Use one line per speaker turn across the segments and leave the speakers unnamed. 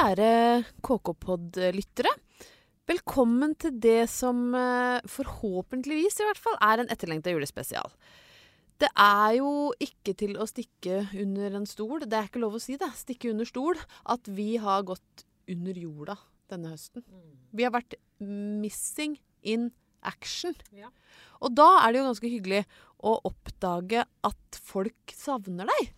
Kjære KK-pod-lyttere. Velkommen til det som eh, forhåpentligvis i hvert fall er en etterlengta julespesial. Det er jo ikke til å stikke under en stol, det er ikke lov å si det, stikke under stol, at vi har gått under jorda denne høsten. Vi har vært missing in action.
Ja.
Og da er det jo ganske hyggelig å oppdage at folk savner deg.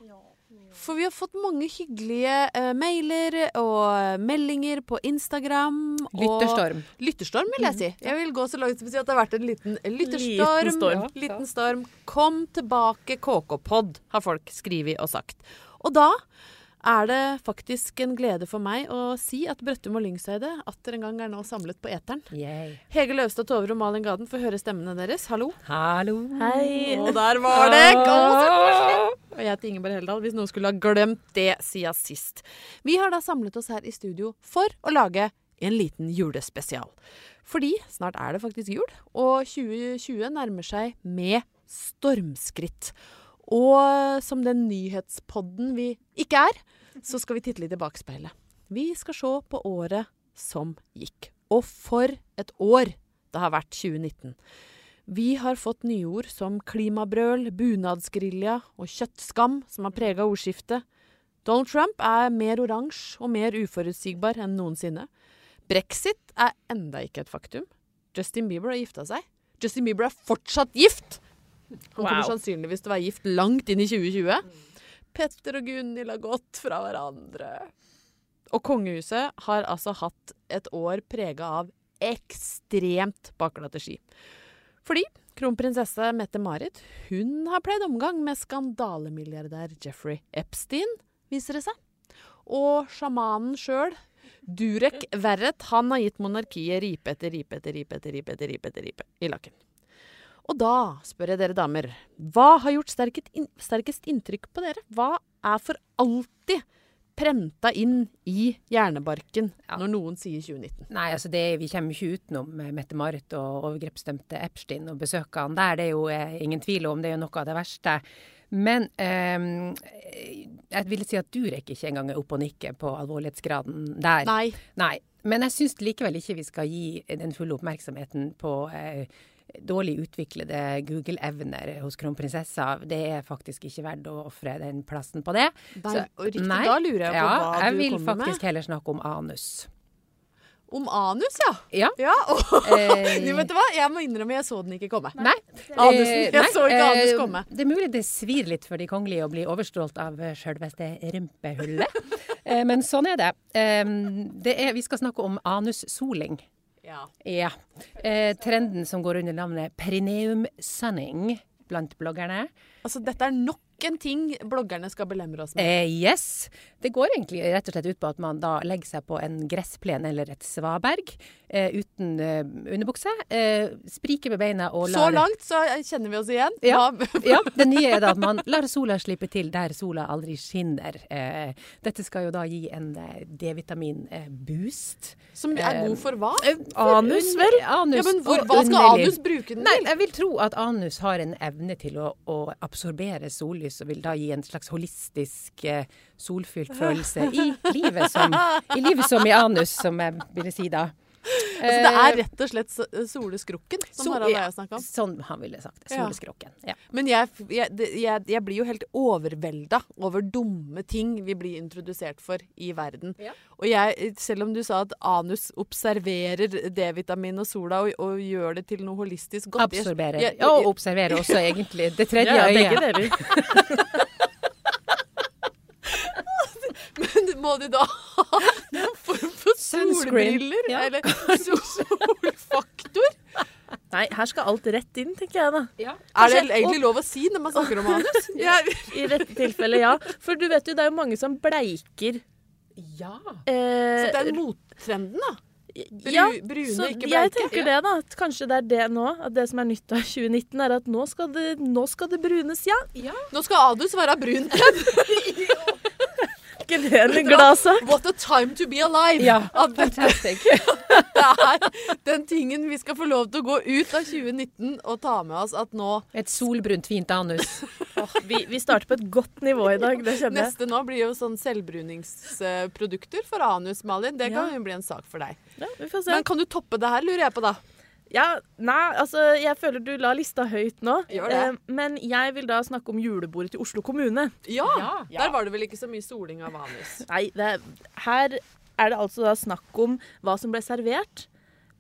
For vi har fått mange hyggelige uh, mailer og meldinger på Instagram. og-
Lytterstorm.
Lytterstorm, vil jeg si. Jeg vil gå så langt som å si at det har vært en liten lytterstorm.
Liten storm.
Liten storm. Kom tilbake, KK-pod, har folk skrevet og sagt. Og da er det faktisk en glede for meg å si at Brøttum og Lyngseide atter en gang er nå samlet på eteren.
Yay.
Hege Løvstad Tover og Malin Gaden får høre stemmene deres. Hallo.
Hallo.
Hei.
Og der var det! Koselig! Og jeg heter Ingeborg Heldal, hvis noen skulle ha glemt det siden sist. Vi har da samlet oss her i studio for å lage en liten julespesial. Fordi snart er det faktisk jul, og 2020 nærmer seg med stormskritt. Og som den nyhetspodden vi ikke er, så skal vi titte litt i bakspeilet. Vi skal se på året som gikk. Og for et år det har vært 2019. Vi har fått nyord som klimabrøl, bunadsgerilja og kjøttskam, som har prega ordskiftet. Donald Trump er mer oransje og mer uforutsigbar enn noensinne. Brexit er enda ikke et faktum. Justin Bieber har gifta seg. Justin Bieber er fortsatt gift! Han kommer
Wow.
sannsynligvis til å være gift langt inn i 2020. Petter og Gunhild har gått fra hverandre. Og kongehuset har altså hatt et år prega av ekstremt baklate ski. Fordi kronprinsesse Mette-Marit hun har pleid omgang med skandalemilliardær Jeffrey Epstein, viser det seg. Og sjamanen sjøl, Durek Verret, han har gitt monarkiet ripe etter ripe etter ripe etter ripe etter ripe etter ripe i lakken. Og da spør jeg dere damer, hva har gjort sterket sterkest inntrykk på dere? Hva er for alltid prenta inn i hjernebarken
Ja.
når noen sier 2019?
Nei, altså det, vi kommer ikke utenom eh, Mette-Marit og overgrepsdømte Epstein og besøkene der. Det er jo eh, ingen tvil om, det er jo noe av det verste. Men eh, jeg vil si at Durek ikke engang er oppe og nikker på alvorlighetsgraden der.
Nei.
Nei. Men jeg syns likevel ikke vi skal gi den fulle oppmerksomheten på eh, dårlig utviklede Google-evner hos kronprinsessa. Det er faktisk ikke verdt å ofre den plassen på det. Så-
riktig,
nei.
da lurer jeg på
ja,
hva
jeg
du
vil faktisk
med.
heller snakke om anus.
Om anus, ja.
Ja.
Ja, Oh,
Eh,
Du vet du hva? Jeg må innrømme, jeg så den ikke komme.
Nei.
Anusen.
Eh,
Jeg
nei,
så ikke anus
eh,
komme.
Det er mulig det svir litt for de kongelige å bli overstrålt av sjølveste rumpehullet. Eh, Men sånn er det. Eh, det er, vi skal snakke om anussoling.
Ja.
Ja. Eh, trenden som går under navnet perineum sunning blant bloggerne.
Altså, dette er nok en ting bloggerne skal belemre oss med.
Eh, yes. Det går egentlig rett og slett ut på at man da legger seg på en gressplen eller et svaberg eh, uten eh, underbukse. Eh, spriker med beina og lar Så
langt så kjenner vi oss igjen.
Ja. Ja, det nye er da at man lar sola slippe til der sola aldri skinner. Eh, dette skal jo da gi en eh, D-vitamin-boost.
Som er god for hva?
Anus, vel?
Anus
Ja, men hvor, hva skal anus bruke den til?
Nei, jeg vil tro at anus har en evne til å, å absorbere sollys, og vil da gi en slags holistisk eh, solfylt følelse i livet, som, i livet som i anus, som jeg ville si da.
Altså, det er rett og slett so- soleskrukken, som
So-
Harald
ja,
Eia snakka om.
Sånn han ville sagt det.
Ja.
Ja.
Men jeg, jeg, jeg, jeg blir jo helt overvelda over dumme ting vi blir introdusert for i verden.
Ja.
Og jeg, selv om du sa at anus observerer D-vitamin og sola og, og gjør det til noe holistisk godt
Absorberer. Og observerer også egentlig det tredje
Ja,
øyet.
begge deler.
Men må du da solbriller?
Ja.
Eller solfaktor?
Nei, her skal alt rett inn, tenker jeg da.
Ja.
Er det egentlig lov å si når man snakker om manus? ja.
I dette tilfellet, ja. For du vet jo, det er jo mange som bleiker
ja.
eh,
så det er mottrenden, da? Bru,
ja,
brune,
så
ikke
jeg tenker det, da. At kanskje det er det nå. At det som er nytt av 2019, er at nå skal det, nå skal det brunes, ja.
Nå skal Adus være brunt.
Ikke det en glad?
What a time to be alive!
Ja,
At det
fantastisk.
er den tingen vi skal få lov til å gå ut av 2019 og ta med oss at nå
Et solbrunt, fint anus.
oh, vi, vi starter på et godt nivå i dag, det kjenner jeg.
Neste nå blir jo sånn selvbruningsprodukter for anus, Malin. Det kan
Ja.
jo bli en sak for deg.
Ja, vi får se.
Men kan du toppe det her, lurer jeg på da?
Ja, nei, altså jeg føler du la lista høyt nå.
Gjør det.
Eh, men jeg vil da snakke om julebordet til Oslo kommune.
Ja,
Ja.
Der var det vel ikke så mye soling av vanus?
Nei, det, er- her er det altså da snakk om hva som ble servert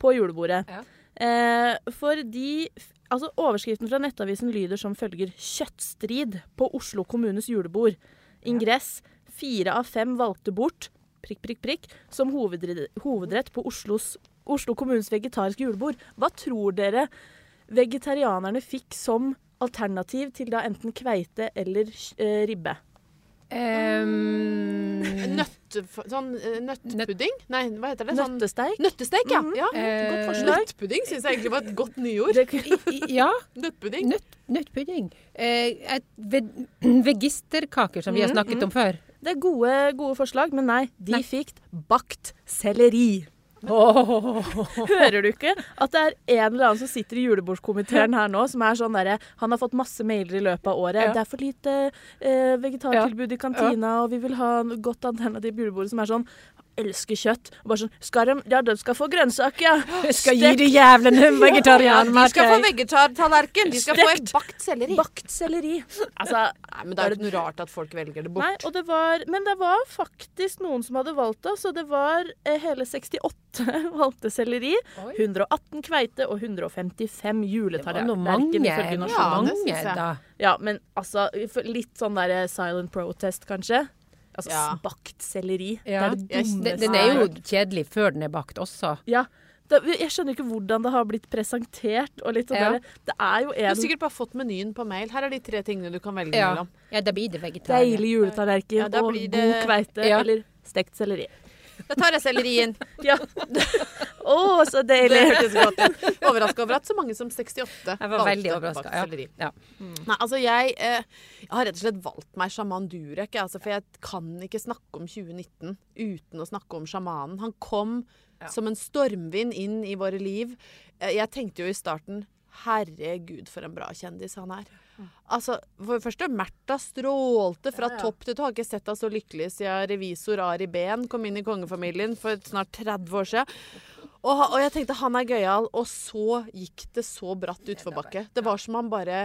på julebordet.
Ja.
Eh, fordi altså Overskriften fra Nettavisen lyder som følger 'Kjøttstrid på Oslo kommunes julebord'. Ingress fire av fem valgte bort prikk, prikk, prikk, som hovedrett på Oslos, Oslo kommunes vegetariske julebord. Hva tror dere vegetarianerne fikk som alternativ til da enten kveite eller eh, ribbe?
Um,
Nøtt, sånn nøttpudding? Nei, hva heter det? Sånn
Nøttesteik?
Nøttesteik, ja.
Mm.
ja.
uh,
Godt.
Nøttpudding syns jeg egentlig var et godt nyord.
Ja,
Nøttpudding.
nøtt, nøttpudding. Eh, et ve vegisterkaker, som vi har
Mm,
snakket om før.
det er gode, gode forslag, men nei. De
Nei.
fikk bakt selleri. Hører du ikke at det er en eller annen som sitter i julebordskomiteen her nå, som er sånn derre Han har fått masse mailer i løpet av året.
Ja.
Det er for lite eh, vegetartilbud i kantina, og vi vil ha en godt alternativ julebord som er sånn Elsker kjøtt. Og bare sånn Skal de Ja, de skal få grønnsaker, ja.
Jeg skal gi de jævlene
Ja, de skal få vegetartallerken. De skal få en bakt selleri.
Bakt selleri. Altså
Nei, men det er jo ikke noe rart at folk velger det
Nei,
bort.
og det var, men det var faktisk noen som hadde valgt det. Så det var eh, hele 68 valgte selleri,
Oi.
118 kveite og 155
Det var noe mange,
Ja, det
mange da.
Ja, men altså Litt sånn der silent protest, kanskje. Altså
Ja.
bakt selleri.
Ja.
Det er det dummeste
Den, er jo kjedelig før den er bakt også.
Ja. Det, jeg skjønner ikke hvordan det har blitt presentert. Og litt sånn
Ja.
der, det er jo en...
Du har sikkert bare fått menyen på mail. Her er de tre tingene du kan velge
Ja,
mellom.
ja da blir det vegetar.
deilig juletallerken
Ja,
og god kveite
Ja.
eller stekt selleri.
Da tar jeg sellerien.
Ja. Å, så
Det
deilig!
hørtes godt ut. Overraska over at så mange som 68
Jeg var veldig overraska. Ja. Ja.
Nei, altså jeg, eh, jeg har rett og slett valgt meg sjaman Durek, altså, for jeg kan ikke snakke om 2019 uten å snakke om sjamanen. Han kom
Ja.
som en stormvind inn i våre liv. Eh, Jeg tenkte jo i starten Herregud, for en bra kjendis han er. Altså, For det første, Märtha strålte fra
Ja, ja.
topp til tå. Har ikke sett henne så lykkelig siden revisor Ari Behn kom inn i kongefamilien for snart 30 år siden. Og, og jeg tenkte han er gøyal, og så gikk det så bratt utforbakke. Det var som han bare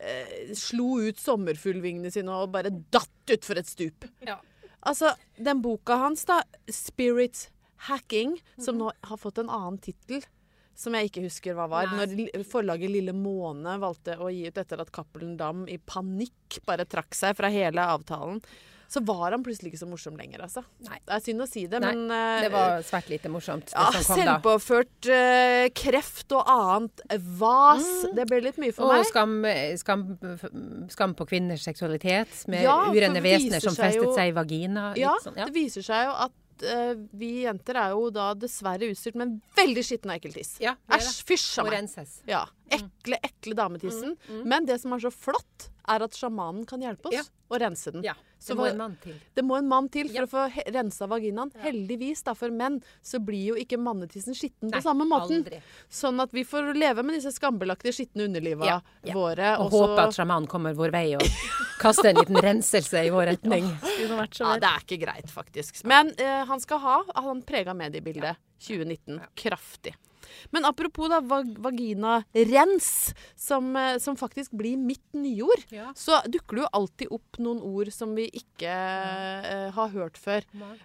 eh, slo ut sommerfuglvingene sine og bare datt utfor et stup.
Ja.
Altså, den boka hans, da, 'Spirit Hacking', som nå har fått en annen tittel. Som jeg ikke husker hva var.
Nei.
Når forlaget Lille Måne valgte å gi ut etter at Cappelen Dam i panikk bare trakk seg fra hele avtalen, så var han plutselig ikke så morsom lenger, altså.
Nei.
Det er synd å si det,
Nei,
men uh,
Det var svært lite morsomt, det
ja,
som kom da.
selvpåført uh, kreft og annet vas. Det ble litt mye for
Og
meg.
skam, skam, skam på kvinners seksualitet, med
Ja,
urene vesener som
seg
festet
jo-
seg i vagina.
Ja,
sånn, ja.
det viser seg jo at eh, vi jenter er jo da dessverre utstyrt med en veldig skitten og ekkel tiss.
Ja.
Æsj, fysj a meg. Ja. Ekle, ekle dametissen. Men det som er så flott, er at sjamanen kan hjelpe oss
Ja.
å rense den.
Ja,
Så
det må en mann til.
Det må en mann til for
Ja.
å få rensa vaginaen. Heldigvis, da, for menn så blir jo ikke mannetissen skitten
Nei,
på samme måten.
aldri.
Sånn at vi får leve med disse skambelagte skitne underliva
Ja, ja.
våre.
Og
så-
håpe at sjamanen kommer vår vei og kaster en liten renselse i vår retning.
Så
Ja, det er ikke greit, faktisk. Men eh, han skal ha Han prega mediebildet 2019 kraftig. Men apropos da vag vaginarens, som, eh, som faktisk blir mitt nyord,
Ja.
så dukker det jo alltid opp noen ord som vi ikke eh, har hørt før.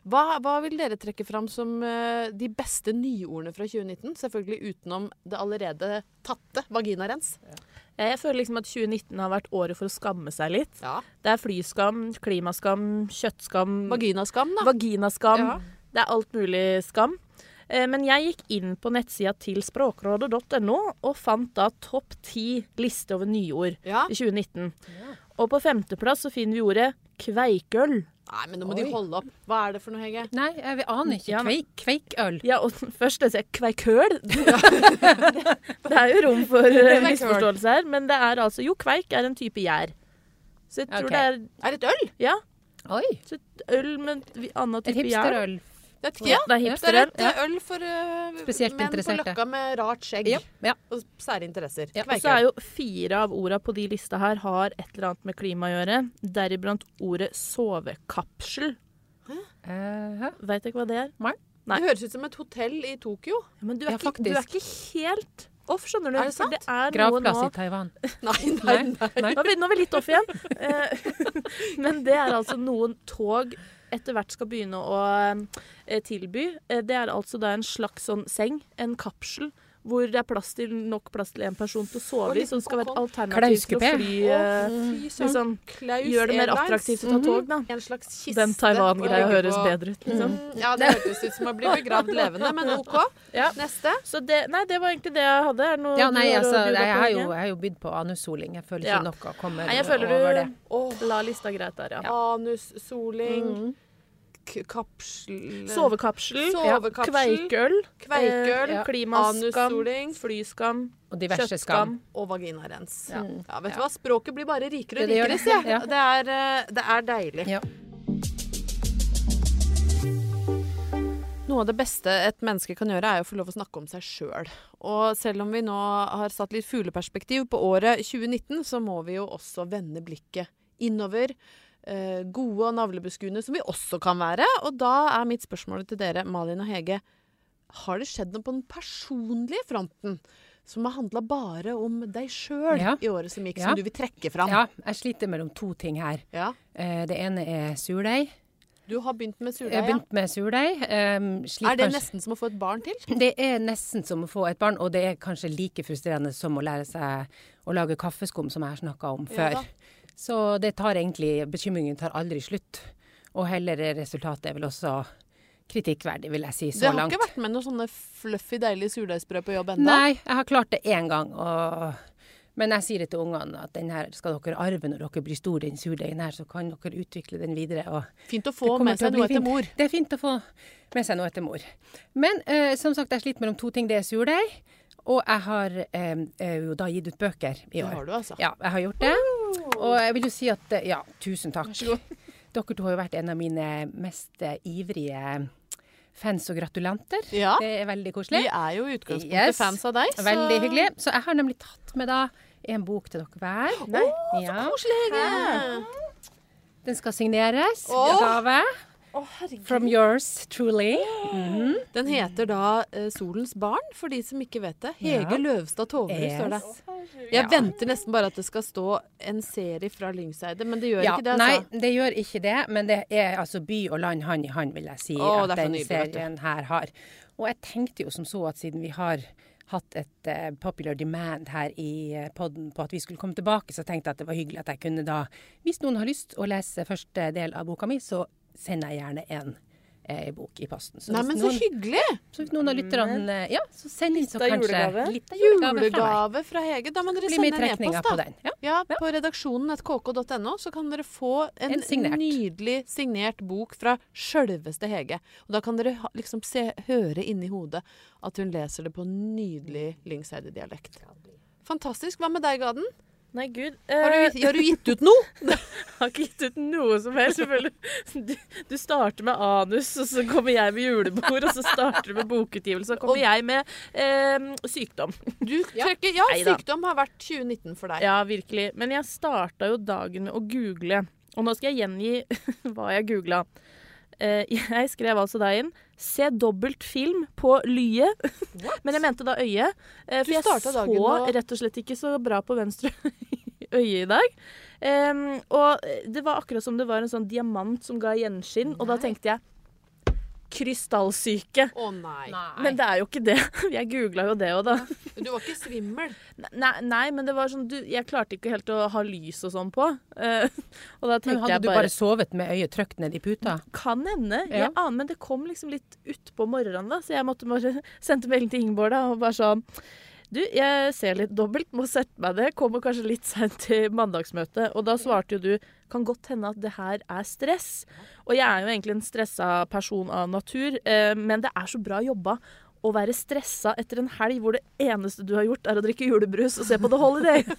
Hva, hva vil dere trekke fram som uh, de beste nyordene fra 2019? Selvfølgelig utenom det allerede tatte vaginarens.
Jeg føler liksom at 2019 har vært året for å skamme seg litt.
Ja.
Det er flyskam, klimaskam, kjøttskam,
Vaginaskam, da.
vaginaskam.
Ja.
Det er alt mulig skam. Eh, Men jeg gikk inn på nettsida til språkrådet.no og fant da topp ti liste over nyord
Ja.
i 2019. Og på femteplass så finner vi ordet kveikøl.
Nei, men nå må de
Oi.
holde opp. Hva er det for noe, Hege?
Nei, jeg aner ikke.
Ja,
Kveik, kveikøl.
Ja, og først det jeg kveikøl. det er jo rom for eh, misforståelse her, men det er altså Jo, kveik er en type gjær. Så jeg tror
okay.
det er
Er det et øl?
Ja,
Oi.
så et øl med en annen type gjær.
hipsterøl
Vet er,
Ja, det er
Det er et eh, øl for
uh,
menn på. Løkka med rart skjegg
Ja, ja.
og sære interesser.
Ja.
Og så er jo fire av orda på de lista her har et eller annet med klima å gjøre. Deriblant ordet sovekapsel.
Eh, hæ?
Veit ikke hva det er? Nei.
Det høres ut som et hotell i Tokyo.
Ja, men du er,
Ja,
ikke, du er ikke helt off, skjønner du.
Er det sant?
Det er noe
Gravplass
nå
i Taiwan.
Nei, nei, nei.
Nei.
Nå er, vi, nå er vi litt off igjen. Eh, Men det er altså noen tog etter hvert skal begynne å eh, tilby. Eh, Det er altså da en slags sånn seng, en kapsel, hvor det er plass til, nok plass til en person til å sove i, som skal være et alternativ til å fly. Eh. Liksom, gjør det mer attraktivt å ta tog, da.
En slags kiste.
Den Taiwan-greia høres bedre ut, liksom.
Mm, Ja, det hørtes ut som å bli begravd levende, men OK.
Ja.
Neste.
Så det, nei, det var egentlig det jeg hadde. Er noe
Ja, nei, altså, jeg har jo, jeg har jo bydd på anussoling. Jeg føler
Ja.
noe kommer
Nei, jeg føler
over det.
du la lista greit der, ja.
Anussoling,
Mm.
Kapsel
Sovekapsel,
Sovekapsel.
kveikøl,
Kveikøl,
eh, klimaskam, flyskam,
Og diverse skam.
kjøttskam.
og vaginarens.
Ja.
Ja, vet du hva? Språket blir bare rikere og rikere, sier jeg. Det, er, eh, det er deilig.
Ja.
Noe av det beste et menneske kan gjøre, er å få lov å snakke om seg sjøl. Og selv om vi nå har satt litt fugleperspektiv på året 2019, så må vi jo også vende blikket innover. Eh, gode og navlebeskuende som vi også kan være. Og da er mitt spørsmål til dere, Malin og Hege. Har det skjedd noe på den personlige fronten som har handla bare om deg sjøl
Ja.
i året som gikk,
Ja.
som du vil trekke fram?
Ja, jeg sliter mellom to ting her.
Ja.
Eh, Det ene er surdeig.
Du har begynt med
Jeg
surdeig,
har
ja.
begynt med surdeig. Um,
Er det nesten som å få et barn til?
Det er nesten som å få et barn, og det er kanskje like frustrerende som å lære seg å lage kaffeskum, som jeg har snakka om før.
da.
Så det tar egentlig Bekymringen tar aldri slutt. Og heller er resultatet er vel også kritikkverdig, vil jeg si, så
Det har
langt.
ikke vært med noen sånne fluffy, deilige surdeigsbrød på jobb ennå?
Nei, jeg har klart det én gang. Og... Men jeg sier det til ungene at den her skal dere arve når dere blir store, den surdeigen her, så kan dere utvikle den videre. og
Fint å få med seg noe etter mor.
Det er fint å få med seg noe etter mor. Men eh, som sagt, jeg sliter mellom to ting. Det er surdeig, og jeg har eh, eh, jo da gitt ut bøker i
Det har du, altså.
Ja, jeg har gjort det. Og jeg vil jo si at eh, Ja, tusen takk.
Vær så god.
Dere to har jo vært en av mine mest eh, ivrige fans og gratulanter.
Ja.
Det er veldig koselig.
Vi er jo i utgangspunktet
Yes.
fans av deg. så-
Veldig hyggelig. Så jeg har nemlig tatt med da en bok til dere hver.
Oh,
Ja.
Koselig, Hege!
Den skal signeres.
Oh.
Gave.
Herregud.
From yours truly. Mhm.
Den heter da uh, Solens barn, for de som ikke vet det. Hege
Ja.
Løvstad Toverud,
Yes.
står det. Jeg
Ja.
venter nesten bare at det skal stå en serie fra Lyngseide, men det gjør
Ja,
ikke det,
nei,
altså.
det gjør ikke det, men det er altså by og land hand i hand, vil jeg si,
oh,
at den
nydelig,
serien her har. Og jeg tenkte jo som så at siden vi har hatt et uh, popular demand her i uh, podden på at vi skulle komme tilbake, så tenkte jeg at det var hyggelig at jeg kunne da, hvis noen har lyst å lese første del av boka mi, så sender jeg gjerne en eh, bok i posten. Så
Nei,
hvis
men så hyggelig!
så hvis noen av lytterne eh, Ja, så send inn så
Litt av
kanskje
julegave.
litt av julegave fra.
Julegave fra Hege. Da må dere
Blir
sende en e-post,
på
da.
den. Ja.
Ja, på redaksjonen kk.no så kan dere få en,
En signert.
nydelig signert bok fra sjølveste Hege. Og da kan dere ha, liksom se, høre inni hodet at hun leser det på nydelig Lyngseide-dialekt. Fantastisk. Hva med deg, Gaden?
Nei, gud.
Har
Eh,
du, har du gitt ut noe?
jeg har ikke gitt ut noe som helst. selvfølgelig. Du, du starter med anus, og så kommer jeg med julebord, og så starter du med bokutgivelse, og så kommer jeg med eh, sykdom.
Du trekker, ja,
Neida.
sykdom har vært 2019 for deg.
Ja, virkelig. Men jeg starta jo dagen med å google. Og nå skal jeg gjengi hva jeg googla. Eh, jeg skrev altså da inn 'se dobbelt film på Lye'. Men jeg mente da øye. Eh, for jeg så rett og slett ikke så bra på venstre øye i dag. Um, og det var akkurat som det var en sånn diamant som ga gjenskinn, og da tenkte jeg krystallsyke.
Å nei.
Men det er jo ikke det. Jeg googla jo det òg, da.
Du var ikke svimmel.
Nei, nei, men det var sånn du, Jeg klarte ikke helt å ha lys og sånn på. Uh, og da
Men hadde
jeg
du
bare,
bare sovet med øyet trykt ned i puta?
Kan hende.
Ja.
Jeg aner, men det kom liksom litt utpå morgenen, da. Så jeg måtte bare sendte melding til Ingeborg da, og bare sånn Du, jeg ser litt dobbelt, må sette meg ned. Kommer kanskje litt seint til mandagsmøtet. Og da svarte jo du kan godt hende at det her er stress. Og jeg er jo egentlig en stressa person av natur, eh, men det er så bra jobba. Å være stressa etter en helg hvor det eneste du har gjort, er å drikke julebrus og se på The Holiday.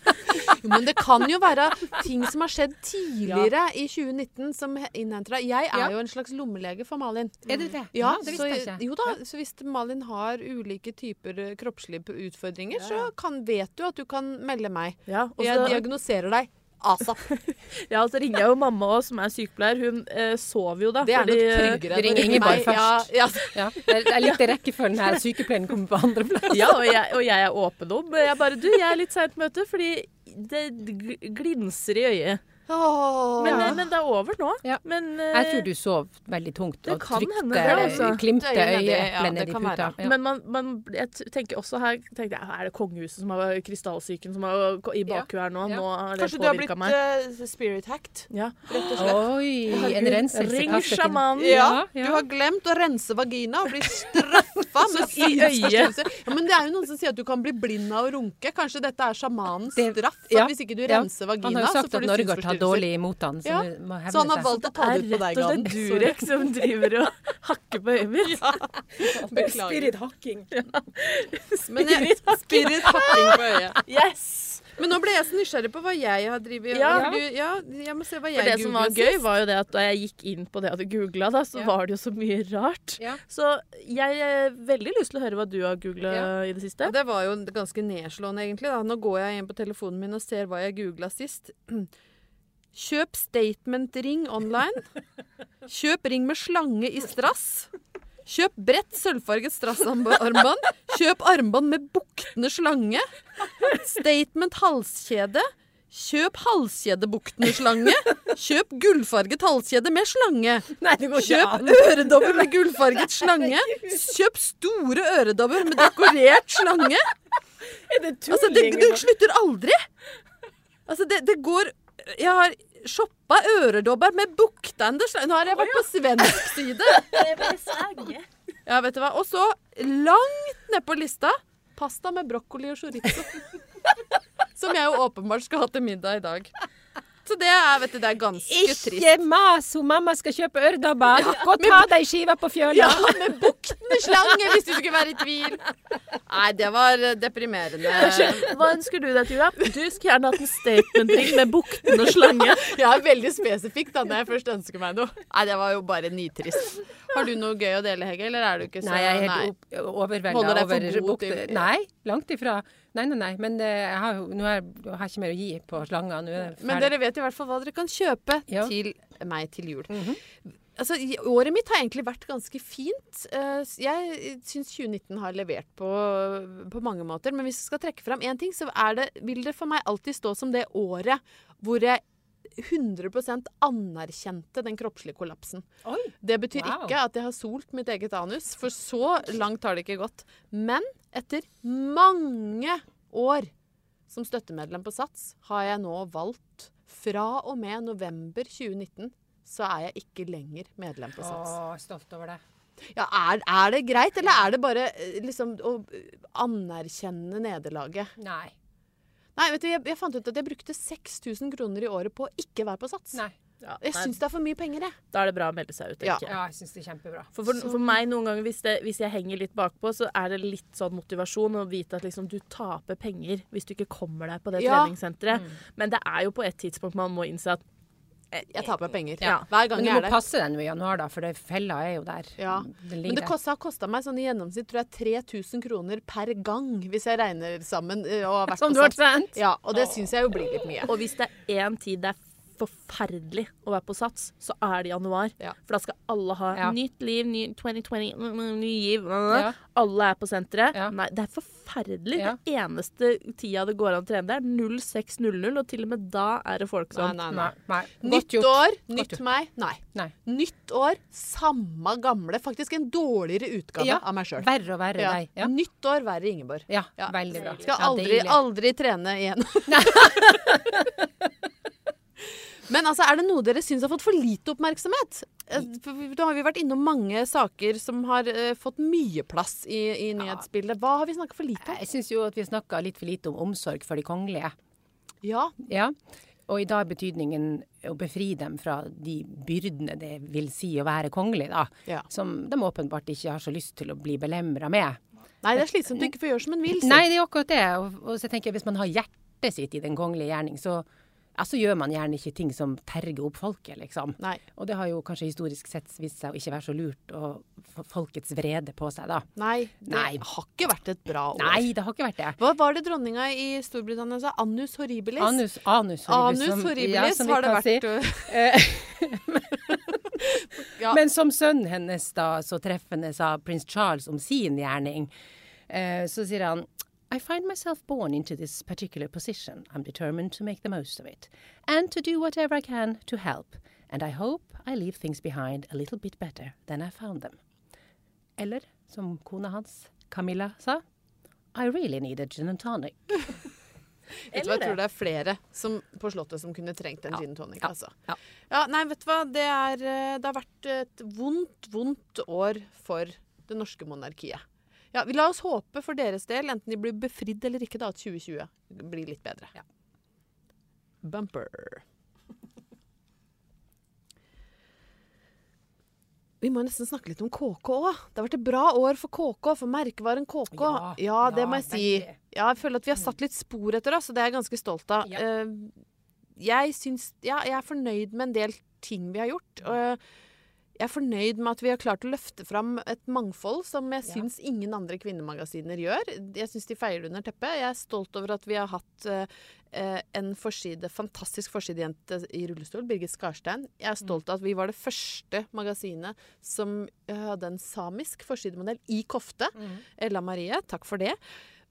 Jo, men det kan jo være ting som har skjedd tidligere i 2019 som he- innhenter deg. Jeg er
Ja.
jo en slags lommelege for Malin.
Er du det?
Ja,
det
så,
visste jeg ikke.
Jo da, så hvis Malin har ulike typer eh, kroppslige utfordringer, så kan, vet du at du kan melde meg.
Ja, og
Og jeg diagnoserer deg asap.
ja, og så ringer jeg jo mamma òg, som er sykepleier. Hun eh, sover jo da.
Det er
fordi, nok
tryggere.
Du ringer
enn å ringe
Ingeborg
meg. Ja,
først.
ja.
Det er litt i rekkefølgen her. Sykepleieren kommer på andreplass.
Ja, og jeg, og jeg er åpen om. Jeg bare Du, jeg er litt seint på møte fordi det glinser i øyet. Men,
Ja.
eh, men det er over nå.
Ja.
Men uh,
Jeg tror du sov veldig tungt
Det
og
kan
trykte, klimte
øyeeplene ja, kan
puta.
Men man, man, jeg tenker også her tenkte jeg, Er det kongehuset som har krystallsyken som har i bakhuet her nå?
Ja.
Nå har
Kanskje du har blitt
meg.
eh, spirit hacked,
Ja.
rett og slett.
Oi, en renselsekasse.
Ring sjamanen.
Ja,
Ja, ja.
Du har glemt å rense vagina og blir straffa med
I øyet.
Ja, men det er jo noen som sier at du kan bli blind av å runke. Kanskje dette er sjamanens
Det-
straff?
Ja,
hvis ikke du
ja.
renser
Han
vagina,
har jo
så
sagt
får
at
du
Norge har tatt
synsforstyrrelser.
dårlig imot han, så
Ja.
han
Så han har valgt å ta
er
det ut på deg,
rett og slett
Gaden.
Durek som driver og hakker på øyet mitt.
Beklager.
Spirit
hacking. Jeg, spirit hacking på øyet.
Yes!
Men nå ble jeg så nysgjerrig på hva jeg har drevet
Ja.
Du- ja, jeg må se hva jeg
For
sist.
det som var gøy,
sist.
var jo det at da jeg gikk inn på det hadde googla, så
Ja.
var det jo så mye rart.
Ja.
Så jeg har veldig lyst til å høre hva du har googla
Ja.
i det siste.
Det var jo ganske nedslående, egentlig. Da. Nå går jeg inn på telefonen min og ser hva jeg googla sist. Kjøp statement-ring online. Kjøp ring med slange i strass. Kjøp bredt sølvfarget strassarmbånd. Kjøp armbånd med buktende slange. Statement halskjede. Kjøp halskjedebuktende slange. Kjøp gullfarget halskjede med slange.
Nei, det går ikke
Kjøp øredobber med gullfarget slange. Kjøp store øredobber med dekorert slange.
Er det
Altså, det, du slutter aldri. Altså, det, det går Jeg har shoppa øredobber med buktende slange. Nå har jeg vært på svensk side. Ja, vet du hva. Og så, langt ned på lista, pasta med brokkoli og chorizo. Som jeg jo åpenbart skal ha til middag i dag. Så det er, vet du, det er ganske trist.
Ikke mas! om mamma skal kjøpe øredobber. Gå og ta deg skiva på fjøla.
Ja, med buktende slange, hvis du skulle være i tvil. Nei, det var eh, deprimerende.
Hva ønsker du deg, Tura? Du skulle gjerne hatt en statement-ring med buktende slange.
Jeg er veldig spesifikk da når jeg først ønsker meg noe. Nei, det var jo bare nitrist. Har du noe gøy å dele, Hege, eller er du ikke så
Nei, jeg er helt overvelda over
god
Nei, langt ifra. Nei, nei, nei. Men eh, jeg har nå har jeg har ikke mer å gi på slanga.
Men dere vet i hvert fall hva dere kan kjøpe
Ja.
til meg til jul. Altså, Året mitt har egentlig vært ganske fint. Eh, Jeg syns 2019 har levert på, på mange måter. Men hvis jeg skal trekke fram én ting, så det, vil det for meg alltid stå som det året hvor jeg 100% anerkjente den kroppslige kollapsen.
Oi.
Det betyr
Wow.
ikke at jeg har solt mitt eget anus, for så langt har det ikke gått. Men etter mange år som støttemedlem på SATS har jeg nå valgt fra og med november 2019 så er jeg ikke lenger medlem på SATS.
Å, stolt over det.
Ja, er, er det greit, eller er det bare eh, liksom å eh, anerkjenne nederlaget?
Nei.
Nei, vet du, jeg, jeg fant ut at jeg brukte 6000 kroner i året på å ikke være på SATS.
Nei.
Ja,
Jeg syns det er for mye penger, jeg.
da er det bra å melde seg ut,
Ja.
Ja, jeg synes det er kjempebra.
For, for, for meg noen ganger, hvis, det, hvis jeg henger litt bakpå, så er det litt sånn motivasjon å vite at liksom, du taper penger hvis du ikke kommer deg på det
Ja.
treningssenteret. Men det er jo på et tidspunkt man må innse at
Jeg taper penger.
Ja.
Hver gang
Men du
jeg
må
er der.
passe deg nå i januar, da, for det fella er jo der.
Ja.
Den
Men det har kosta meg sånn i gjennomsnitt tror jeg 3000 kroner per gang, hvis jeg regner sammen. eh, Og har vært
Som du har trent?
Ja, og det syns jeg jo blir litt mye.
Og hvis det er én tid det er forferdelig å være på Sats, så er det januar.
Ja.
For da skal alle ha
Ja.
nytt liv, ny 2020, mm, mm, ny giv.
Ja.
Alle er på senteret.
Ja.
Nei, det er forferdelig.
Ja.
Det eneste tida det går an å trene, det er 06.00, og til og med da er det folk som
Nei, nei, nei.
Nei. nei.
Nytt år, nytt meg. Nei.
Nei.
Nytt år, samme gamle. Faktisk en dårligere utgave
Ja,
av meg sjøl.
Verre og verre
Ja.
deg. Ja.
Nytt år, verre Ingeborg.
ja,
Ja.
veldig bra.
Skal aldri, aldri trene igjen. Men altså, er det noe dere syns har fått for lite oppmerksomhet? Eh, Da har vi vært innom mange saker som har uh, fått mye plass i, i nyhetsbildet. Hva har vi snakka for lite om?
Jeg syns jo at vi snakka litt for lite om omsorg for de kongelige.
Ja,
Ja. Og i dag er betydningen å befri dem fra de byrdene det vil si å være kongelig, da.
Ja.
Som de åpenbart ikke har så lyst til å bli belemra med.
Nei, det er slitsomt å ikke få gjøre som en vil. si.
Nei, det er akkurat det. Og, og så tenker jeg hvis man har hjertet sitt i den kongelige gjerning, så, ja, så gjør man gjerne ikke ting som terger opp folket, liksom.
Nei.
Og det har jo kanskje historisk sett vist seg å ikke være så lurt å få folkets vrede på seg, da.
Nei, det
Nei.
har ikke vært et bra år.
Nei, det har ikke vært det.
Hva var det dronninga i Storbritannia sa? Annus horribilis?
Anus, anus horribilis.
Anus
som- ja, som
har det
vært. si.
vært. Ja.
Men som sønnen hennes da så treffende sa prins Charles om sin gjerning, eh, så sier han I find myself born into this particular position. I'm determined to make the most of it. And to do whatever I can to help. And I hope I leave things behind a little bit better than I found them. Eller, som kona hans, Camilla, sa I really need a gin and tonic.
Vet du hva, jeg tror det er flere som, på Slottet som kunne trengt en
Ja.
gin tonic.
Ja.
Altså.
Ja.
Ja, nei, vet du hva. Det, er, eh, det har vært et vondt, vondt år for det norske monarkiet. Ja, vi La oss håpe for deres del, enten de blir befridd eller ikke, da, at 2020 blir litt bedre.
Ja.
Bumper. Vi må nesten snakke litt om KK òg. Det har vært et bra år for KK, for merkevaren KK.
Ja,
Ja, det
ja,
må jeg si. Ja, jeg føler at vi har satt litt spor etter oss, og det er jeg ganske stolt av. Eh, jeg syns Ja, jeg er fornøyd med en del ting vi har gjort. Jeg er fornøyd med at vi har klart å løfte fram et mangfold som jeg
Ja.
syns ingen andre kvinnemagasiner gjør. Jeg syns de feier under teppet. Jeg er stolt over at vi har hatt uh, en forside, fantastisk forsidejente i rullestol, Birgit Skarstein. Jeg er stolt av at vi var det første magasinet som eh, hadde en samisk forsidemodell i kofte. Ella Marie, takk for det.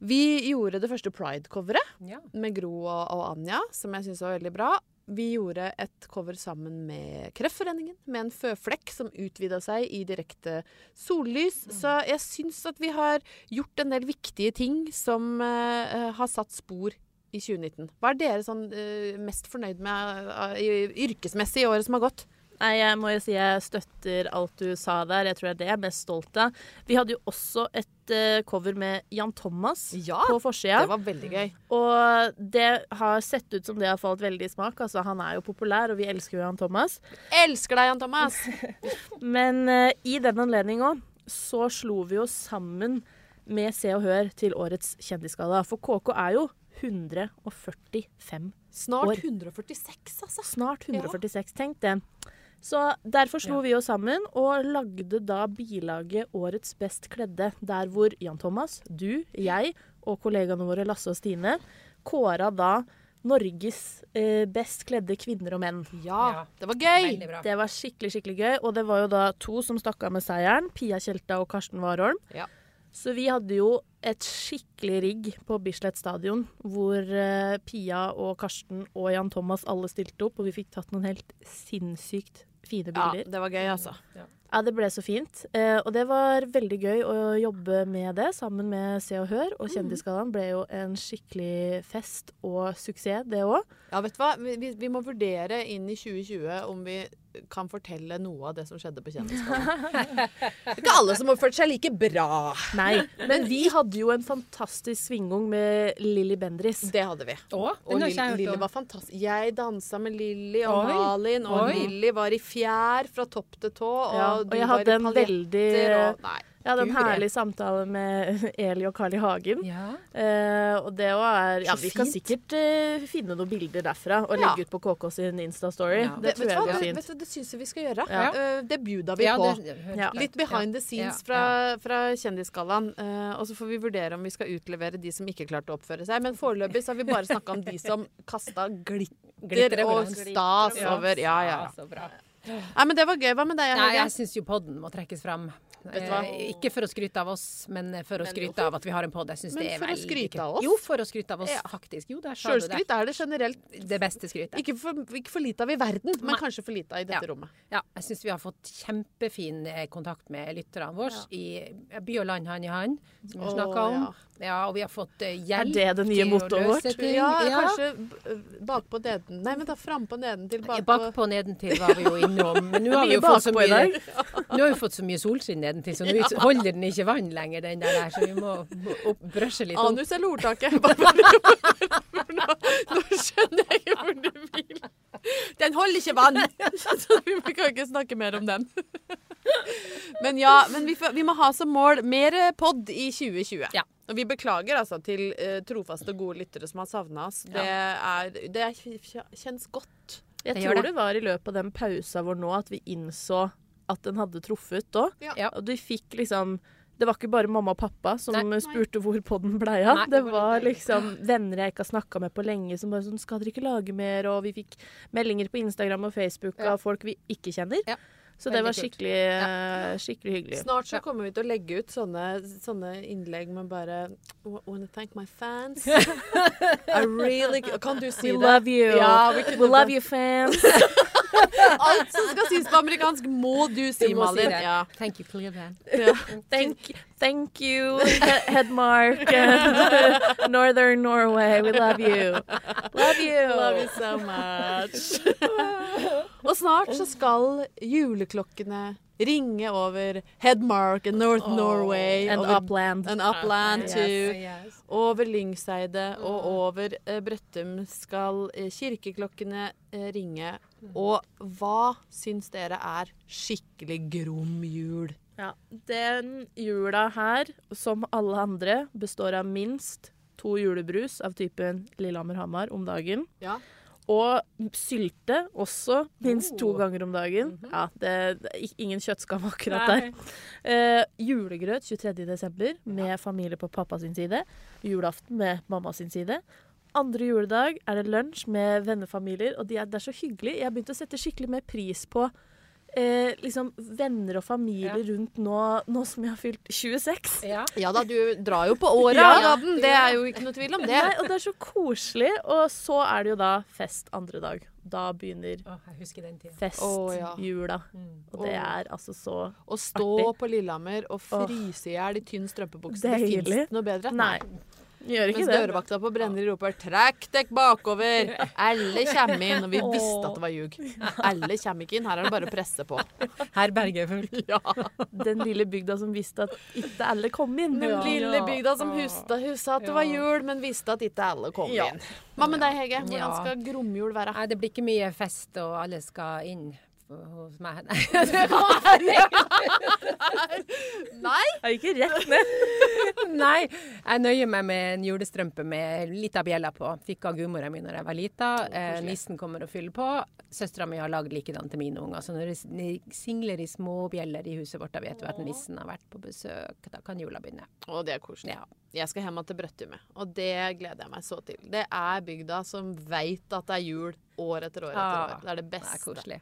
Vi gjorde det første Pride-coveret
Ja.
med Gro og, og Anja, som jeg syns var veldig bra. Vi gjorde et cover sammen med Kreftforeningen, med en føflekk som utvida seg i direkte sollys. Så jeg syns at vi har gjort en del viktige ting som uh, har satt spor i 2019. Hva er dere sånn uh, mest fornøyd med uh, yrkesmessig i året som har gått?
Nei, jeg må jo si jeg støtter alt du sa der. Jeg tror det er det jeg er mest stolt av. Vi hadde jo også et uh, cover med Jan Thomas
Ja,
på forsida.
Det var veldig gøy.
Og det har sett ut som det har falt veldig i smak. Altså, han er jo populær, og vi elsker jo Jan Thomas.
Elsker deg, Jan Thomas!
Men uh, i den anledning òg, så slo vi oss sammen med Se og Hør til årets Kjendisgalla. For KK er jo 145
Snart
År.
146, altså.
Snart 146, tenk det. Så derfor slo
Ja.
vi oss sammen og lagde da bilaget Årets best kledde, der hvor Jan Thomas, du, jeg og kollegaene våre Lasse og Stine kåra da Norges eh, best kledde kvinner og menn.
Ja, det var gøy.
Det var skikkelig skikkelig gøy, og det var jo da to som stakk av med seieren. Pia Tjelta og Karsten Warholm.
Ja.
Så vi hadde jo et skikkelig rigg på Bislett stadion, hvor eh, Pia og Karsten og Jan Thomas alle stilte opp, og vi fikk tatt noen helt sinnssykt fine bilder.
Ja, det var gøy, altså.
Ja, det ble så fint. Eh, og det var veldig gøy å jobbe med det sammen med Se og Hør. Og Kjendisgallaen ble jo en skikkelig fest og suksess, det òg.
Ja, vet du hva? Vi, vi- må vurdere inn i 2020 om vi kan fortelle noe av det som skjedde på Kjendisgallaen. Det er ikke alle som oppførte seg like bra.
Nei, men vi hadde jo en fantastisk svingung med Lilly Bendris.
Det hadde vi.
Å,
Og
har
Lilly var fantastisk. Jeg dansa med Lilly og
Oi.
Malin, og. Lilly var i fjær fra topp til tå. Og,
Ja,
du
og jeg hadde en veldig
og, Nei.
Jeg hadde en herlig samtale med Eli og Carl I. Hagen.
Ja.
Eh, og det er Ja, vi kan sikkert eh, finne noen bilder derfra og
Ja.
legge ut på KK sin Insta-story.
Ja.
Det
vet,
tror jeg blir
Det,
fint.
vet du, det syns jeg vi skal gjøre.
Ja.
Eh, det bjuda vi
Ja,
på.
det
Ja.
Litt behind the scenes
ja,
fra, fra Kjendisgallaen. Uh, og så får vi vurdere om vi skal utlevere de som ikke klarte å oppføre seg. Men foreløpig så har vi bare snakka om de som kasta glitter
Glitter
og stas
Ja.
over. Ja, ja. ja. Nei, men det var gøy. Hva med deg,
Nei, jeg syns jo podden må trekkes fram. Eh, ikke for å skryte av oss, men for å
Men
skryte av at vi har en podd. Jeg syns
Men
det er
for å skryte av oss?
Jo, for å skryte av oss,
Ja.
faktisk. Jo, der sa du det.
Er det generelt
Det beste skrytet.
ikke for, ikke for lite av i verden, men
Nei.
kanskje for lite av i dette
Ja.
rommet.
Ja, jeg syns vi har fått kjempefin eh, kontakt med lytterne våre i by og land hand i hand, som vi
Å,
snakka om.
Ja.
Og vi har fått hjelp.
Er det det nye mottoet vårt?
Ja,
Ja.
kanskje bakpå neden Nei, men da frampå nedentil. Bakpå
Bakpå nedentil var vi jo innom. Men nå har vi jo fått så mye, nå har vi fått så mye solskinn nedentil, så nå holder den ikke vann lenger, den der, der, så vi må opp, brøsje litt opp.
Anus eller ordtaket? nå, nå skjønner jeg hvor du vil. Den holder ikke vann! Så vi kan ikke snakke mer om den. Men ja, men vi, får- vi må ha som mål mer pod i 2020.
Ja.
Og vi beklager altså til eh, trofaste gode lyttere som har savna oss. Det, er, det er, kjennes godt.
Jeg
Det
tror
det.
det var i løpet av den pausa vår nå at vi innså at den hadde truffet òg.
Ja.
Og du fikk liksom Det var ikke bare mamma og pappa som
Nei.
spurte hvor podden blei av. Det
var
liksom venner jeg ikke har snakka med på lenge, som bare sånn 'Skal dere ikke lage mer?' Og vi fikk meldinger på Instagram og Facebook
Ja.
av folk vi ikke kjenner.
Ja.
Så det var skikkelig, ja. skikkelig hyggelig.
Snart så kommer vi til å legge ut sånne, sånne innlegg med bare "I Wanna thank my fans. I really Kan du si
We
det?
love you.
Ja, we,
We love you, fans.
Alt som skal sies på amerikansk, må du si,
Du må si det.
Ja.
Thank you, Cleveland.
Thank, thank you, Hedmark Northern Norway. We love you. Love you.
Love you so much. Og snart så skal juleklokkene ringe over Hedmark and North Norway.
And
over,
Upland.
and Upland
Yes.
yes. Over Lyngseide og over eh, Brøttum skal eh, kirkeklokkene eh, ringe. Og hva syns dere er skikkelig grom jul?
Ja, den jula her, som alle andre, består av minst to julebrus av typen Lillehammer-Hamar om dagen.
Ja.
Og sylte også minst to
Oh.
ganger om dagen. Ja, det, det ingen kjøttskam akkurat der. Eh, julegrøt 23. desember med familie på pappa sin side. Julaften med mamma sin side. Andre juledag er det lunsj med vennefamilier, og de er, det er så hyggelig. Jeg har begynt å sette skikkelig mer pris på eh, liksom venner og familie
Ja.
rundt nå, nå som jeg har fylt 26.
Ja.
Ja da, du drar jo på åra,
Ja.
Det er jo ikke noe tvil om det.
Nei, og det er så koselig. Og så er det jo da fest andre dag. Da begynner
oh,
festjula.
Oh, ja.
Og det er altså så artig.
Å stå
Artig.
på Lillehammer og fryse i hjel i tynn strømpebukse, det
Deilig.
fins noe bedre?
Nei. Gjør ikke
Mens
det.
dørvakta på Brenner roper 'trekk dekk bakover'. Alle kommer inn. Og vi visste at det var ljug. Alle kommer ikke inn. Her er det bare å presse på.
Her berger er fullt.
Ja.
Den lille bygda som visste at ikke alle kom inn.
Den lille bygda som huska, huska at det var jul, men visste at ikke alle kom
Ja.
inn. Hva med deg, Hege? Hvordan skal gromjul være?
Nei, det blir ikke mye fest, og alle skal inn hos meg.
Nei!
Nei. Jeg gikk rett ned.
Nei, jeg nøyer meg med en julestrømpe med lita bjella på. Fikk av gudmora mi når jeg var lita. Eh, nissen kommer og fyller på. Søstera mi har lagd likedan til mine unger. Så når det singler i små bjeller i huset vårt, da vet du at nissen har vært på besøk. Da kan jula begynne.
Å, det er koselig.
Ja.
Jeg skal hjem til Brøttumet, og det gleder jeg meg så til. Det er bygda som veit at det er jul år etter år etter
Ah,
år. Det er det beste.
Det er koselig.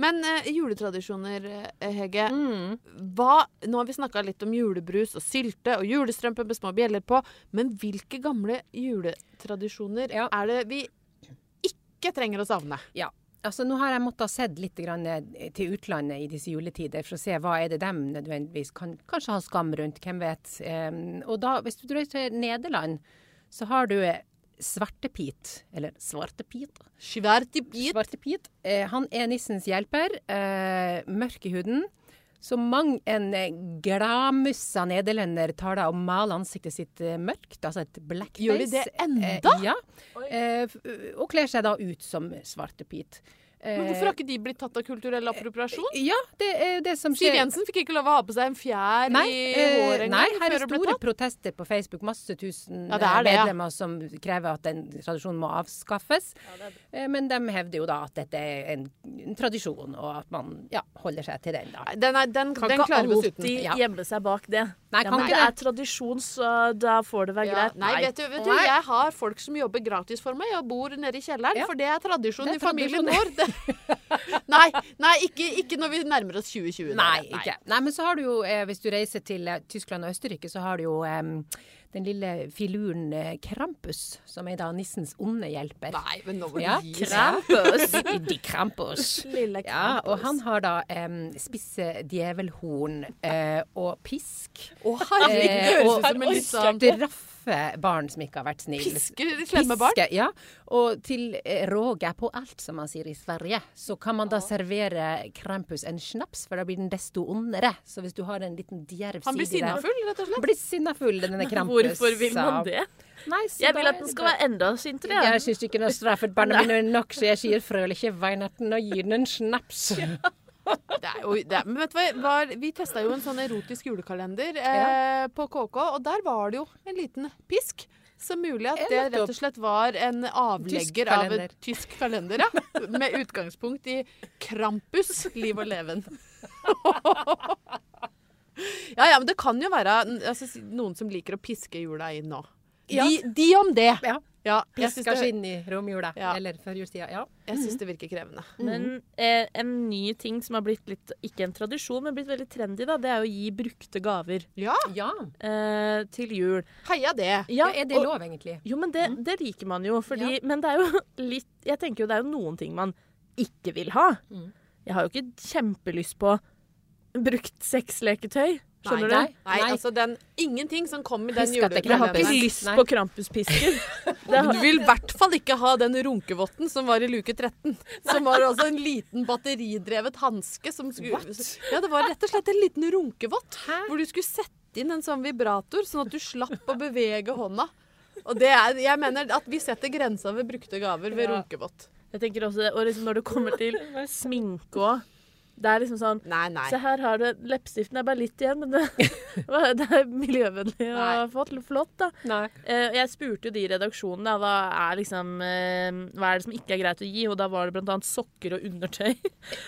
Men eh, juletradisjoner, eh, Hege.
Mm.
Hva, nå har vi snakka litt om julebrus og sylte og julestrømpe med små bjeller på, men hvilke gamle juletradisjoner
Ja.
er det vi ikke trenger å savne?
Ja. Altså, nå har jeg måttet ha sett litt grann eh, til utlandet i disse juletider for å se hva er det dem nødvendigvis kan kanskje ha skam rundt, hvem vet. Um, og da, hvis du drar til Nederland, så har du Svartepit, eller Svartepit.
Svartepit.
Svartepit. Eh, han er nissens hjelper, eh, mørk i huden. Så mang en eh, gladmussa nederlender tar da og maler ansiktet sitt eh, mørkt, altså et blackface.
Gjør de det enda?
Eh, ja. Eh, og kler seg da ut som Svartepit. Eh,
Men hvorfor har ikke de blitt tatt av kulturell appropriasjon?
Ja, det er det som
Siv. Jensen fikk ikke lov å ha på seg en fjær
Nei,
i
eh,
håret engang
nei, her er store protester på Facebook. Masse tusen
Ja, det er det,
medlemmer
ja.
som krever at den tradisjonen må avskaffes. Eh, Men de hevder jo da at dette er en, en tradisjon, og at man ja, holder seg til den. da.
Nei, Den, er, den,
Kan
den
ikke alltid
Ja.
gjemme seg bak det.
Nei, kan ikke
det er tradisjon, så da får det være
Ja,
greit.
nei, vet du, vet du, jeg har folk som jobber gratis for meg og bor nede i kjelleren,
Ja.
for det er tradisjon
Det er
i familien vår. Nei, nei ikke, ikke når vi nærmer oss 2020.
Nei,
nei.
ikke. Nei, men så har du jo, eh, hvis du reiser til eh, Tyskland og Østerrike, så har du jo eh, den lille filuren eh, Krampus, som er da nissens onde hjelper.
Nei, men nå må
Ja,
du gi.
Krampus. De Krampus.
Lille
Ja, og han har da em, spisse djevelhorn eh, og pisk.
Å, herregud, det
Eh,
høres ut som en litt sånn
straffe barn som ikke har vært snille.
de slemme barn.
Piske, ja. Og til eh, råge på alt, som man sier i Sverige, så kan man da servere Krampus en snaps, for da blir den desto ondere. Så hvis du har en liten djerv
Han blir
side
sinnafull, rett og slett.
Blir sinnafull, denne Krampus.
Hvorfor vil man det?
Nei, så
Jeg vil at den skal være enda sintere. Ja.
Jeg syns ikke den har straffet barna mine nok, så jeg sier frølige Weihnachten og gir den en snaps.
Det er jo, det men vet du hva, vi testa jo en sånn erotisk julekalender eh, på KK, og der var det jo en liten pisk. Så mulig at det rett og slett var en avlegger av en tysk kalender, ja. Med utgangspunkt i Krampus, liv og leven. Ja, ja, men det kan jo være altså, noen som liker å piske jula inn nå. De, de om det!
Ja.
Ja, det,
skinn i romjula.
Ja.
Eller førjulstida. Ja.
jeg syns det virker krevende.
Men eh, en ny ting som har blitt litt, ikke en tradisjon, men blitt veldig trendy, da, det er å gi brukte gaver
Ja,
ja.
eh, til jul.
heia det.
Ja, er det
og-
lov, egentlig?
Jo, men det, det liker man jo. Fordi, Men det er jo litt Jeg tenker jo det er jo noen ting man ikke vil ha.
Mm.
Jeg har jo ikke kjempelyst på brukt sexleketøy. Skjønner
Nei,
du?
Nei,
Nei.
altså den, ingenting som kom i den
at
Jeg har ikke
julekalenderen.
lyst
Nei.
på Krampuspisken. Det
Du vil i hvert fall ikke ha den runkevotten som var i luke 13. Som var altså en liten batteridrevet hanske som skulle Ja, det var rett og slett en liten runkevott.
Hæ?
Hvor du skulle sette inn en sånn vibrator, sånn at du slapp å bevege hånda. Og det er, jeg mener at vi setter grensa ved brukte gaver ved
Ja.
runkevott.
jeg tenker også, det, Og liksom når det kommer til sminke òg. Det er liksom sånn
Nei, nei.
Se her har du Leppestiften er bare litt igjen, men det, det er miljøvennlig og
Nei.
Fått, flott, da.
Nei.
Eh, jeg spurte jo de i redaksjonen da, hva er liksom eh, Hva er det som ikke er greit å gi, og da var det blant annet sokker og undertøy.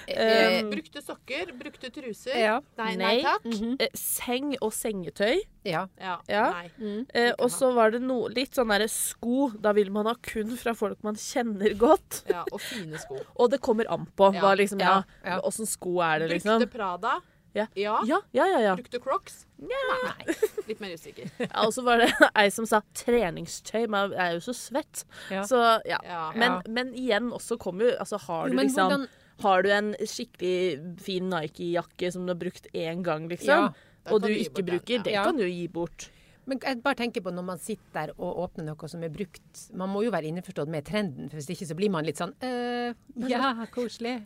Eh,
Um,
Brukte sokker, brukte truser.
ja.
Nei, nei takk.
Mhm.
Eh, seng og sengetøy.
Ja.
Ja,
Ja.
nei.
Mm.
Eh, og så var det no, litt sånn derre sko. Da vil man ha kun fra folk man kjenner godt.
Ja, og fine sko.
Og det kommer an på.
Ja.
Hva liksom, ja,
Ja.
Åssen sko er det, liksom?
Brukte Prada.
Ja.
ja.
Ja, ja, ja. ja.
Brukte Crocs. Nei. Litt mer usikker.
ja og så var det ei som sa treningstøy. Men jeg er jo så svett.
Ja.
Så ja.
Ja.
Men, men igjen også kommer jo Altså har du
jo,
liksom
hvordan-
Har du en skikkelig fin Nike-jakke som du har brukt én gang, liksom, og du
du
ikke
bruker, den, ja.
det kan du gi bort.
Men jeg bare tenker på når man sitter der og åpner noe som er brukt. Man må jo være innforstått med trenden, for hvis ikke så blir man litt sånn øh, Ja, koselig.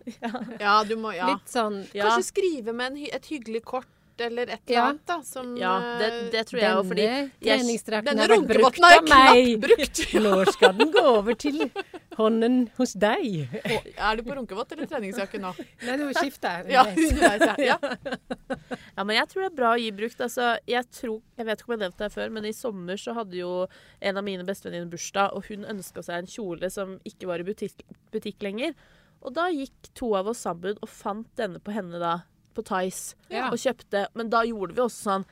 Ja, du må Ja.
Litt sånn
Ja.
Kanskje skrive med en, et hyggelig kort eller et eller
Ja.
annet, da. Som
Ja, det, det tror jeg òg, fordi
Denne treningsdrakten har vært brukt av meg.
brukt!
Nå skal den gå over til hånden hos deg.
Er du på runkevott eller treningsjakke nå?
Nei, nå skifter jeg.
Ja, ja. ja.
Ja, men jeg tror det er bra å gi brukt. Altså, jeg, tror, jeg vet ikke om jeg har nevnt det her før, men i sommer så hadde jo en av mine bestevenninner bursdag, og hun ønska seg en kjole som ikke var i butikk, butikk lenger. Og da gikk to av oss sammen og fant denne på henne da, på Tice,
Ja.
og kjøpte. Men da gjorde vi også sånn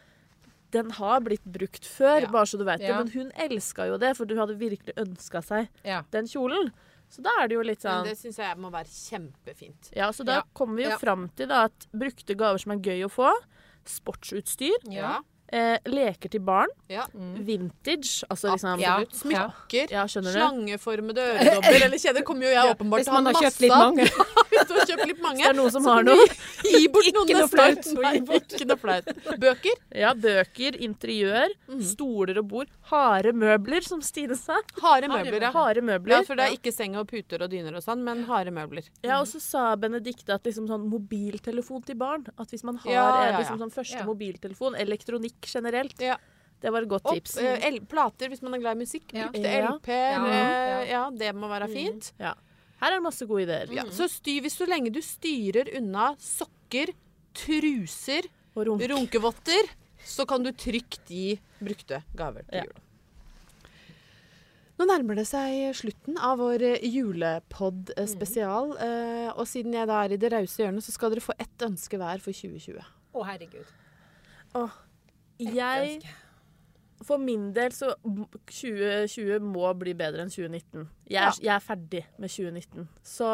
den har blitt brukt før,
Ja.
bare så du vet det.
Ja.
Men hun elska jo det, for du hadde virkelig ønska seg
Ja.
den kjolen. Så da er det jo litt sånn Men
det syns jeg må være kjempefint.
Ja, så da kommer vi jo
Ja.
fram til da at brukte gaver som er gøy å få, sportsutstyr,
Ja.
Eh, leker til barn,
ja.
vintage, altså liksom
Ja.
Smykker.
Ja.
Slangeformede øredobber eller kjeder kommer jo jeg åpenbart til å ha
man har
masse
kjøpt litt
av.
mange.
Hvis du har kjøpt litt mange.
Det er noen som har noe.
Gi bort noen
Ikke noe flaut.
Ikke noe flaut. Bøker.
Ja, bøker, interiør,
mm.
stoler og bord. Harde møbler, som Stine sa.
Harde møbler, ja.
Harde
Ja, for det er ikke seng og puter og dyner og sånn, men harde møbler.
Ja, og så sa Benedicte at liksom sånn mobiltelefon til barn At hvis man har
Ja, ja, ja.
liksom sånn første
Ja.
mobiltelefon, elektronikk generelt,
Ja.
det var et godt
Opp,
tips.
eh, el plater hvis man er glad i musikk.
Ja.
Brukte
Ja.
LP-er.
Ja.
eh, Ja, det må være fint.
Ja. Her er det masse gode ideer.
Ja. Så styr, hvis så lenge du styrer unna sokker, truser,
Og runk.
runkevotter, så kan du trygt gi brukte gaver til
Ja.
jul. Nå nærmer det seg slutten av vår eh, julepod-spesial. spesial. eh, Og siden jeg da er i det rause hjørnet, så skal dere få ett ønske hver for 2020.
Å, herregud.
Jeg For min del så 2020 må bli bedre enn 2019. Jeg er, jeg er ferdig med 2019. Så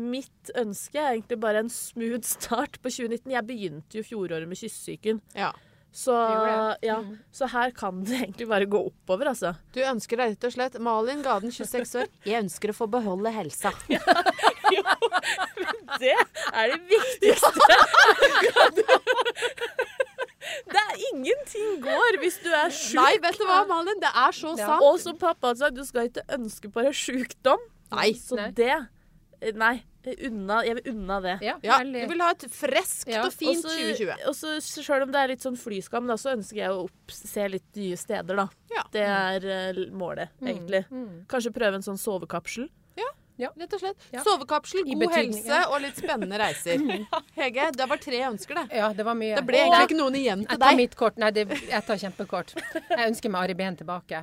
mitt ønske er egentlig bare en smooth start på 2019. Jeg begynte jo fjoråret med kyssesyken.
Ja.
Så, ja, så her kan det egentlig bare gå oppover, altså.
Du ønsker deg rett og slett Malin Gaden, 26 år. Jeg ønsker å få beholde helsa.
Men Det er det viktigste. det er ingenting går hvis du er sjuk.
Nei, vet du hva, Malin? Det er så
Ja.
sant.
Og som pappa sa, du skal ikke ønske på deg sjukdom.
Nei.
Så
Nei.
det Nei. Unna, jeg vil unna det.
Ja,
Ja, du vil ha et freskt
Ja,
og fint
også,
2020.
Og så selv om det er litt sånn flyskam, da, så ønsker jeg å opp, se litt nye steder, da.
Ja.
Det er eh, målet, egentlig.
Mm.
Kanskje prøve en sånn sovekapsel.
Ja.
Rett og slett.
Ja.
Sovekapsel, god
betydning,
helse og litt spennende reiser. Hege, det var tre ønsker, det.
Ja, det var mye.
Det ble egentlig ikke noen igjen
Jeg
til
tar
deg.
mitt kort. Nei, det, jeg tar kjempekort. Jeg ønsker meg Ari Behn tilbake.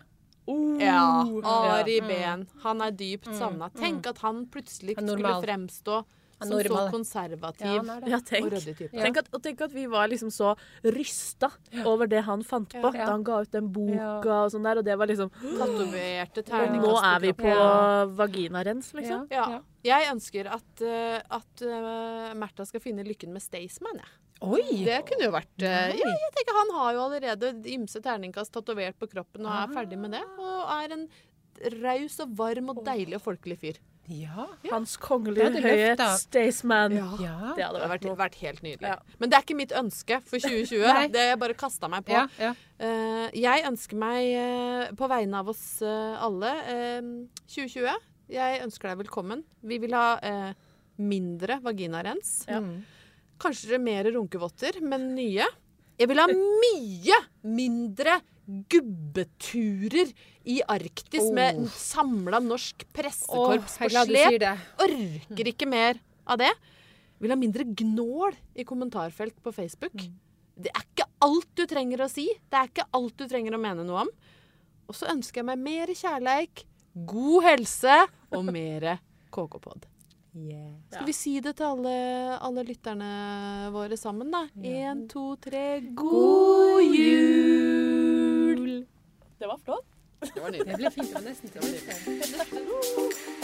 Ja,
Oh.
Ari Behn. Han er dypt savna. Tenk at han plutselig skulle fremstå som så konservativ
Ja.
Ja,
og
tenk.
ryddig type.
Ja.
Tenk at, og tenk at vi var liksom så rysta over det han fant på
Ja.
da han ga ut den boka og sånn der, og det var liksom
Tatoverte
Nå er vi på
Ja.
vaginarens, liksom.
Ja. Jeg ønsker at, eh, at uh, Märtha skal finne lykken med Staysman, jeg.
Oi!
Det kunne jo vært uh, Ja, jeg tenker han har jo allerede ymse terningkast tatovert på kroppen og er ferdig med det. Og er en raus og varm og deilig og folkelig fyr.
Ja.
Hans
Det
kongelige høyhet. Staysman.
ja.
Det
Det
hadde vært
vært, vært helt nydelig.
Ja.
Men det er ikke mitt ønske for 2020. det jeg bare kasta meg på.
Ja, ja.
Eh, jeg ønsker meg, uh, på vegne av oss uh, alle, eh, 2020 Jeg ønsker deg velkommen. Vi vil ha eh, mindre vaginarens.
Ja.
Mm.
Kanskje mer runkevotter, men nye. Jeg vil ha mye mindre gubbeturer i Arktis
Oh.
med samla norsk pressekorps
er
på slep. Orker ikke mer av det. Vil ha mindre gnål i kommentarfelt på Facebook. Det er ikke alt du trenger å si. Det er ikke alt du trenger å mene noe om. Og så ønsker jeg meg mer kjærleik, god helse og mer KK-pod. Skal vi si det til alle, alle lytterne våre sammen, da? Én, to, tre God jul!
Det var flott.
Det var nydelig.
Det ble fint. Det var nesten til å bli.